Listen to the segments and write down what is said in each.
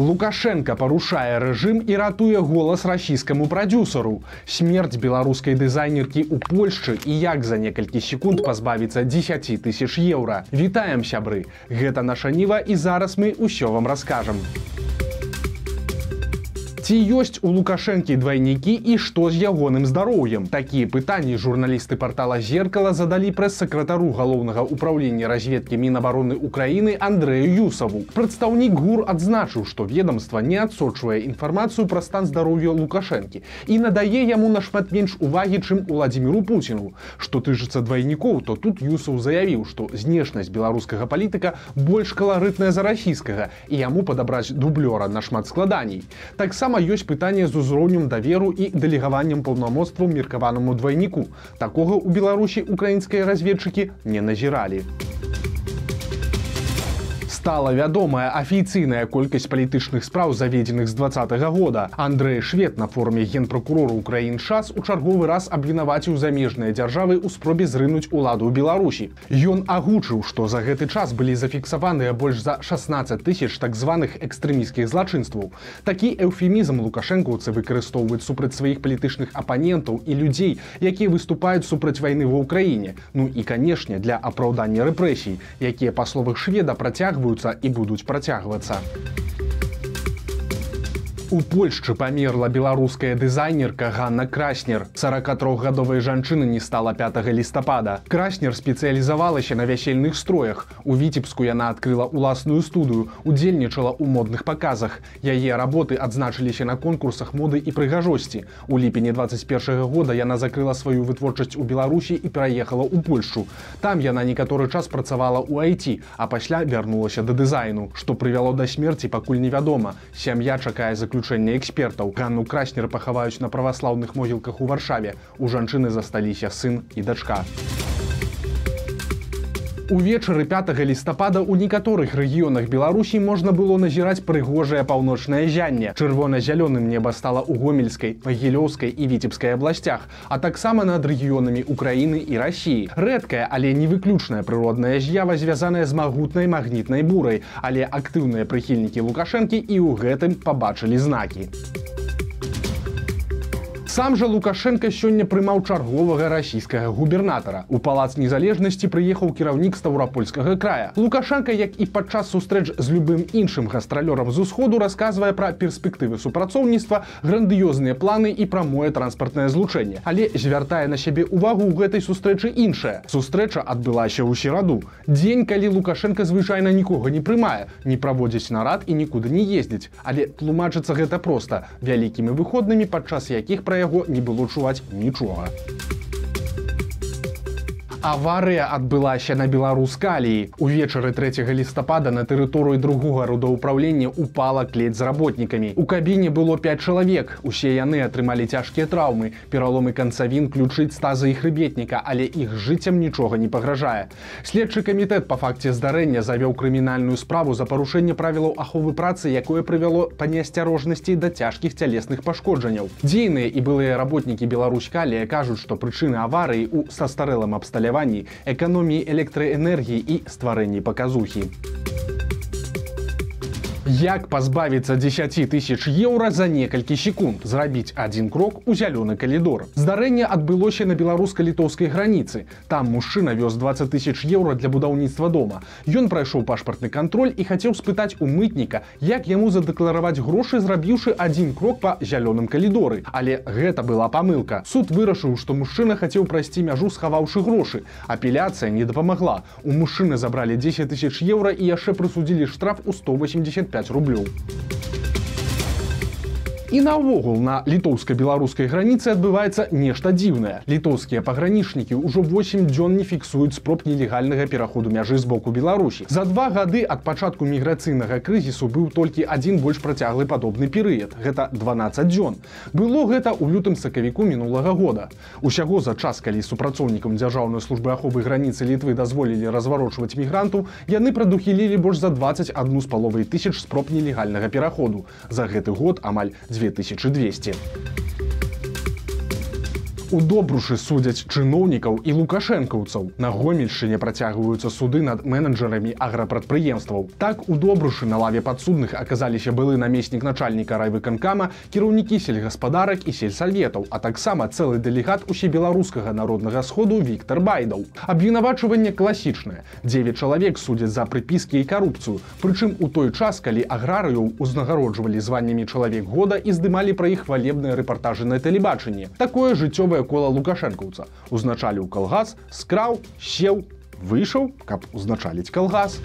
Лукашенко парушае рэжым і ратуе голас расійскаму прадюсару. Смерць беларускай дызайнеркі ў Польшчы і як за некалькі секунд пазбавіцца 10 тысяч еўра. Вітаем сябры. Гэта наша ніва і зараз мы ўсё вам раскажам. Ці ёсць у лукашэнкі двайнікі і што з ягоным здароўем? Такія пытанні журналісты портала зеркала задалі прэс-сакратару галоўнага ўправлення разведкі мінабароны Украіны Андрэю юсаву. Прадстаўнік гур адзначыў што ведомства не адсочвае інфармацыю пра стан здароўя лукашэнкі і надае яму нашмат менш увагі чым уладзіміру пуціну. Што тыжыцца двайнікоў то тут юсаў заявіў што знешнасць беларускага палітыка больш каларытная за расійскага і яму падабраць дублёра нашмат складаней. Таксама ёсць пытанне з узроўнем даверу і дэлегаваннем паўнамоцтву меркаванаму двайніку. Такога ў Беларусі украінскія разведчыкі не назіралі стала вядомая афіцыйная колькасць палітычных спраў заведзеных з два -го года. Андрэй швед на форуме генпракурору украін час у чарговы раз абвінаваціў замежныя дзяржавы ў спробе зрынуць уладу ў беларусі. Ён агучыў што за гэты час былі зафіксаваныя больш за 16 тысяч так званых экстрэміскіх злачынстваў. Такі эўфемізм лукашэнкаўцы выкарыстоўваюць супраць сваіх палітычных апанентаў і людзей якія выступаюць супраць вайны ва ўкраіне Ну і канешне для апраўдання рэпрэсій якія па словах шведа працягваюць працягваюцца і будуць працягвацца. У Польшчы памерла беларуская дызайнерка Ганна Краснер. 43гадовай жанчыны не стала 5 лістапада. Краснер спецыялізавалася на вясельных строях. У віцебску яна адкрыла ўласную студыю, удзельнічала ў модных паказах. Яе работы адзначыліся на конкурсах моды і прыгажосці. У ліпені 21 года яна закрыла сваю вытворчасць у Беларусі і пераехала ў Польшчу. Там яна некаторы час працавала ў IT, а пасля вярнулася да дызайну, што прывяло да смерці пакуль невядома. Сям'я чакае заключ заключэння экспертаў. Ганну краснер пахаваюць на праваслаўных могілках у варшаве. У жанчыны засталіся сын і дачка Увечары 5 лістапада ў некаторых рэгіёнах Беларусі можна было назіраць прыгожае паўночнае зянне. Чырвона-зялёным неба стала ў гомельскай, магілёўскай і віцебскай абласцях, а таксама над рэгіёнамі Украіны і рассіі. Рэдкая, але не выключная прыродная з'ява звязаная з магутнай магнітнай бурай, але актыўныя прыхільнікі лукашэнкі і ў гэтым пабачылі знакі. Сам жа Лукашенко сёння прымаў чарговага расійскага губернатара. У палац незалежнасці прыехаў кіраўнік стаўрапольскага края. Лукашенко, як і падчас сустрэч з любым іншым гастралёрам з усходу расказвае пра перспектывы супрацоўніцтва, грандыёзныя планы і прамое транспартнае злучэнне. Але звяртае на сябе ўвагу ў гэтай сустрэчы іншая. Сустрэча адбылася ў сераду. Дзень, калі Лукашенко звычайна нікога не прымае, не праводзіць нарад і нікуды не ездзіць. Але тлумачыцца гэта проста вялікімі выходнымі падчас якіх пра яго не было чуваць нічога. Аварыя адбылася на беларускаліі. Увечары 3 лістапада на тэрыторыю другога родаўпраўлення упала клеть з работнікамі. У кабіне было 5 чалавек. Усе яны атрымалі цяжкія траўмы, пераломы канцавін ключыць стаза і хрыбетніка, але іх жыццям нічога не пагражае. Следчы камітэт па факце здарэння завёў крымінальную справу за парушэнне правілаў аховы працы, якое прывяло па неасцярожнасці да цяжкіх цялесных пашкоджанняў. Дзейныя і былыя работнікі беларускалія кажуць, што прычыны аварыі ў састарэлым абсталяванні абсталяванні, эканоміі электраэнергіі і стварэнні паказухі. Як пазбавіцца 10 тысяч еўра за некалькі секунд зрабіць адзін крок у зялёны калідор. Здарэнне адбылося на беларуска-літоўскай граніцы. Там мужчына вёз 20 тысяч еўра для будаўніцтва дома. Ён прайшоў пашпартны кантроль і хацеў спытаць у мытніка, як яму задэклараваць грошы, зрабіўшы адзін крок па зялёным калідоры. Але гэта была памылка. Суд вырашыў, што мужчына хацеў прайсці мяжу, схаваўшы грошы. Апеляцыя не дапамагла. У мужчыны забралі 10 тысяч еўра і яшчэ прысудзілі штраф у 185 5 рублёў. І наогул на літоўска-беларускай граніцы адбываецца нешта дзіўнае. Літоўскія пагранічнікі ўжо 8 дзён не фіксуюць спроб нелегальнага пераходу мяжы з боку Беларусі. За два гады ад пачатку міграцыйнага крызісу быў толькі адзін больш працяглы падобны перыяд. Гэта 12 дзён. Было гэта ў лютым сакавіку мінулага года. Усяго за час, калі супрацоўнікам дзяржаўнай службы аховы граніцы літвы дазволілі разварочваць мігранту, яны прадухілілі больш за 21 з паловай тысяч спроб нелегальнага пераходу. За гэты год амаль 2200. У добрушы судзяць чыноўнікаў і лукашэнкаўцаў. На гомельшыне працягваюцца суды над менеджерамі аграпрадпрыемстваў. Так у добрушы на лаве падсудных аказаліся былы намеснік начальніка райвыканкама, кіраўнікі сельгаспадарак і сельсаветаў, а таксама цэлы дэлегат усебеларускага народнага сходу Віктор Байдаў. Абвінавачванне класічнае. 9 чалавек судзяць за прыпіскі і карупцыю. Прычым у той час, калі аграрыяў узнагароджвалі званнямі чалавек года і здымалі пра іх хвалебныя рэпартажы на тэлебачанні. Такое жыццёвае кола лукашэнкаўца. Узначаліў калгас, скраў, сеў, выйшаў, каб узначаліць калгас.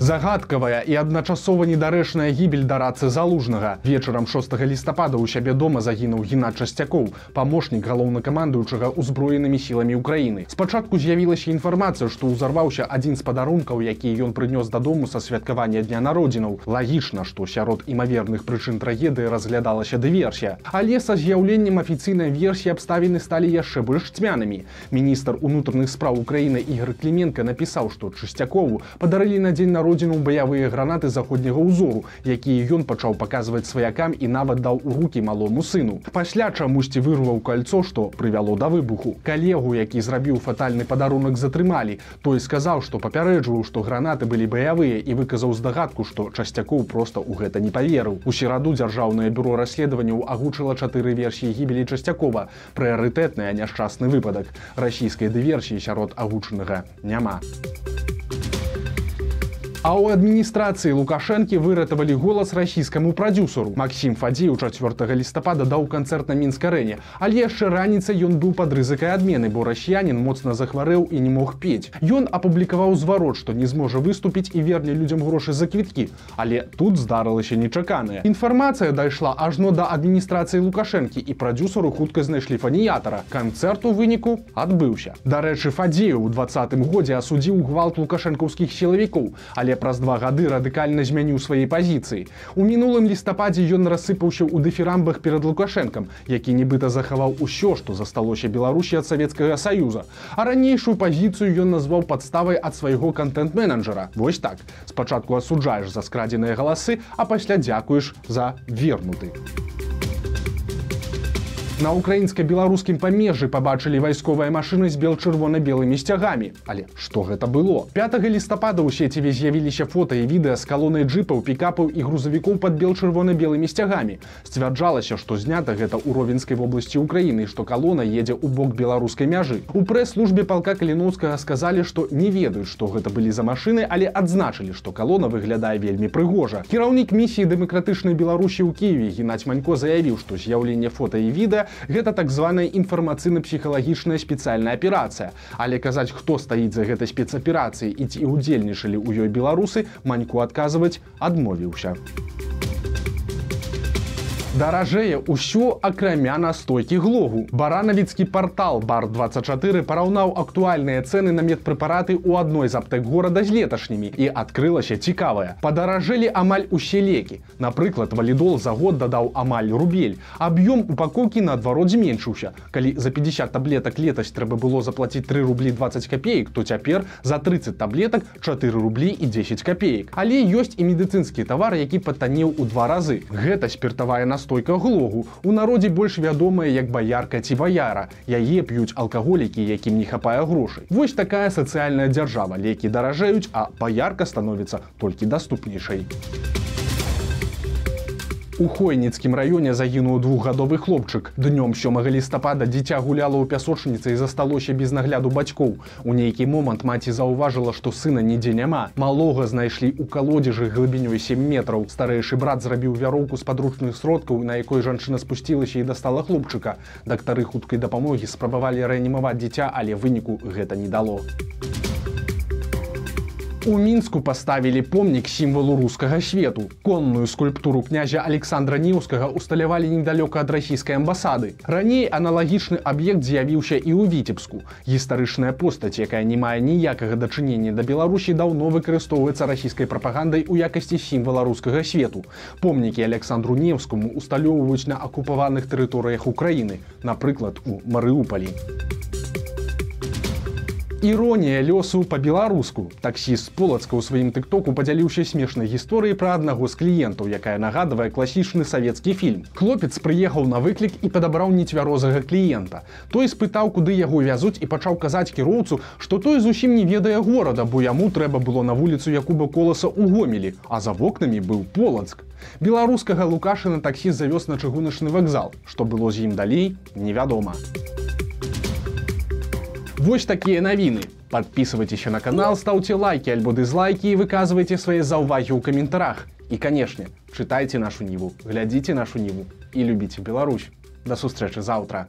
Загадкавая і адначасова недарэчная гібель дарацы залужнага. Вечарам 6 лістапада ў сябе дома загінуў геннад часцякоў, памочнік галоўнакамандуючага ўзброенымі сіламі ўкраіны. Спачатку з'явілася інфармацыя, што ўзарваўся адзін з падарункаў, які ён прынёс дадому са святкавання дня народзінаў. Лагічна, што сярод імаверных прычын трагедыі разглядалася дыверсія. Але са з'яўленнем афіцыйнай версіі абставіны сталі яшчэ больш цьмянымі. Міністр унутраных спраў Украіны Ігор Кліменко напісаў, што часцякову падарылі на дзень народзінаў родзіну баявыя гранаты заходняга ўзору, якія ён пачаў паказваць сваякам і нават даў у рукі малому сыну. Пасля чамусьці вырваў кольцо, што прывяло да выбуху. Калегу, які зрабіў фатальны падарунак затрымалі. Той сказаў, што папярэджваў, што гранаты былі баявыя і выказаў здагадку, што часцякоў проста ў гэта не паверыў. У сераду дзяржаўнае бюро расследаванняў агучыла чатыры версіі гібелі часцякова. Прыярытэтны няшчасны выпадак. Расійскай дыверсіі сярод агучанага няма. А ў адміністрацыі лукашэнкі выратавалі голас расійскаму прадюсеру. Макссім Фадзеў 4 лістапада даў канцэрт на мінскарэне, але яшчэ раніцай ён быў пад рызыкай адмены, бо расіянін моцна захварэў і не мог пець. Ён апублікаваў зварот, што не зможа выступіць і верне людзям грошы за квіткі. Але тут здарылася нечаканая. Інфармацыя дайшла ажно да адміністрацыі лукашэнкі і прадюсеру хутка знайшлі фаніятара. Канцэрт у выніку адбыўся. Дарэчы, Фадзею ў двадцатым годзе асудзіў гвалт лукашэнкаўскіх сілавікоў, але але праз два гады радыкальна змяніў свае пазіцыі. У мінулым лістападзе ён рассыпаўся ў дэфірамбах перад лукашэнкам, які нібыта захаваў усё, што засталося Беларусі ад савецкага саюза. А ранейшую пазіцыю ён назваў падставай ад свайго контент-менеджера. Вось так. Спачатку асуджаеш за скрадзеныя галасы, а пасля дзякуеш за вернуты. На украінска-беларускім памежжы пабачылі вайсковыя машыны з бел-чырвона-белымі сцягамі. Але што гэта было? 5 лістапада ў сеціве з'явіліся фота і відэа з калонай джипаў, пікапаў і грузавікоў пад бел-чырвона-белымі сцягамі. Сцвярджалася, што знята гэта ў ровенскай вобласці ўкраіны, што калона едзе ў бок беларускай мяжы. У прэс-службе палка каліноўскага сказалі, што не ведаюць, што гэта былі за машыны, але адзначылі, што калона выглядае вельмі прыгожа. Кіраўнік місіі дэмакратычнай беларусі ў Киеве геннадзь манько заявіў, што з'яўленне фота і відэа гэта так званая інфармацыйна-псіхалагічная спецыяльная аперацыя. Але казаць, хто стаіць за гэтай спецаперацыі і ці ўдзельнічалі ў ёй беларусы, маньку адказваць адмовіўся даражэе ўсё акрамя настойкі глогу. Баранавіцкі портал бар 24 параўнаў актуальныя цены на медпрэпараты ў адной з аптэк горада з леташнімі. І адкрылася цікавая. Падаражэлі амаль усе лекі. Напрыклад валідол за год дадаў амаль рубель. Аб'ём упакоўкі наадварот зменшыўся. Калі за 50 таблетак летась трэба было заплатіць 3 рублі 20 копеек то цяпер за 30 таблетак 4 рублі і 10 копеек. Але ёсць і медыцынскі тавар які патанеў у два разы. Гэта спиртавая на настойка глогу. У народзе больш вядомая як баярка ці баяра. Яе п'юць алкаголікі якім не хапае грошай. Вось такая сацыяльная дзяржава. Лекі даражаюць а баярка становіцца толькі даступнейшай у хойніцкім раёне загінуў двухгадовы хлопчык. Днём сёмага лістапада дзіця гуляла ў пясочніцы і засталося без нагляду бацькоў. У нейкі момант маці заўважыла, што сына нідзе няма. Малога знайшлі ў калодзежы глыбінёй 7 метраў. Старэйшы брат зрабіў вяроўку з падручных сродкаў, на якой жанчына спусцілася і дастала хлопчыка. Дактары хуткай дапамогі спрабавалі рэанімаваць дзіця, але выніку гэта не дало. У мінску паставілі помнік сімвалу рускага свету. Конную скульптуру князя Александра Неўскага усталявалі недалёка ад расійскай амбасады. Раней аналагічны аб'ект з'явіўся і ў віцебску. Гістарычная постаць, якая не мае ніякага дачынення да Беларусі даўно выкарыстоўваецца расійскай прапагандай у якасці сімвала рускага свету. Помнікі Александру Неўскому усталёўваюць на акупаваных тэрыторыях Украіны, напрыклад, у Марыупалі. Іронія лёсу па-беларуску. Таксіст полацка ў сваім тыктоку падзяліўся смешнай гісторыяй пра аднаго з кліентаў, якая нагадвае класічны савецкі фільм. Хлопец прыехаў на выклік і падабраў нецвярозага кліента. Той спытаў, куды яго вязуць і пачаў казаць кіроўцу, што той зусім не ведае горада, бо яму трэба было на вуліцу Якуба коласа ў гомелі, а за вокнамі быў полацк. Беларускага лукашына таксіст завёз на чыгуначны вакзал. Што было з ім далей, невядома. Вось такія навіны. Подписывайтесь на канал, ставьте лайки альбо дизлайки и выказывайте свои заўвагі ў каментарах. І, канешне, чытайце нашу ніву, глядзіце нашу ніву і любіце Беларусь. Да сустрэчы заўтра.